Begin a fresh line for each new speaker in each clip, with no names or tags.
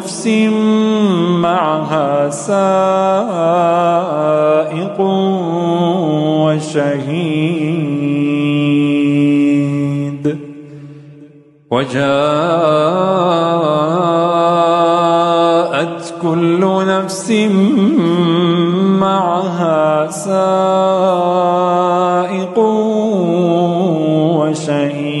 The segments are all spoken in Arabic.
نفس معها سائق وشهيد. وجاءت كل نفس معها سائق وشهيد.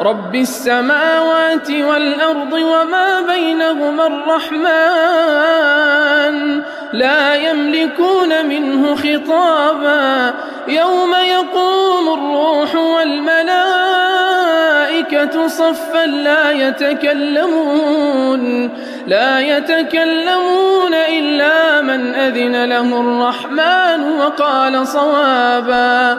رب السماوات والأرض وما بينهما الرحمن لا يملكون منه خطابا يوم يقوم الروح والملائكة صفا لا يتكلمون لا يتكلمون إلا من أذن له الرحمن وقال صوابا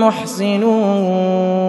محسنون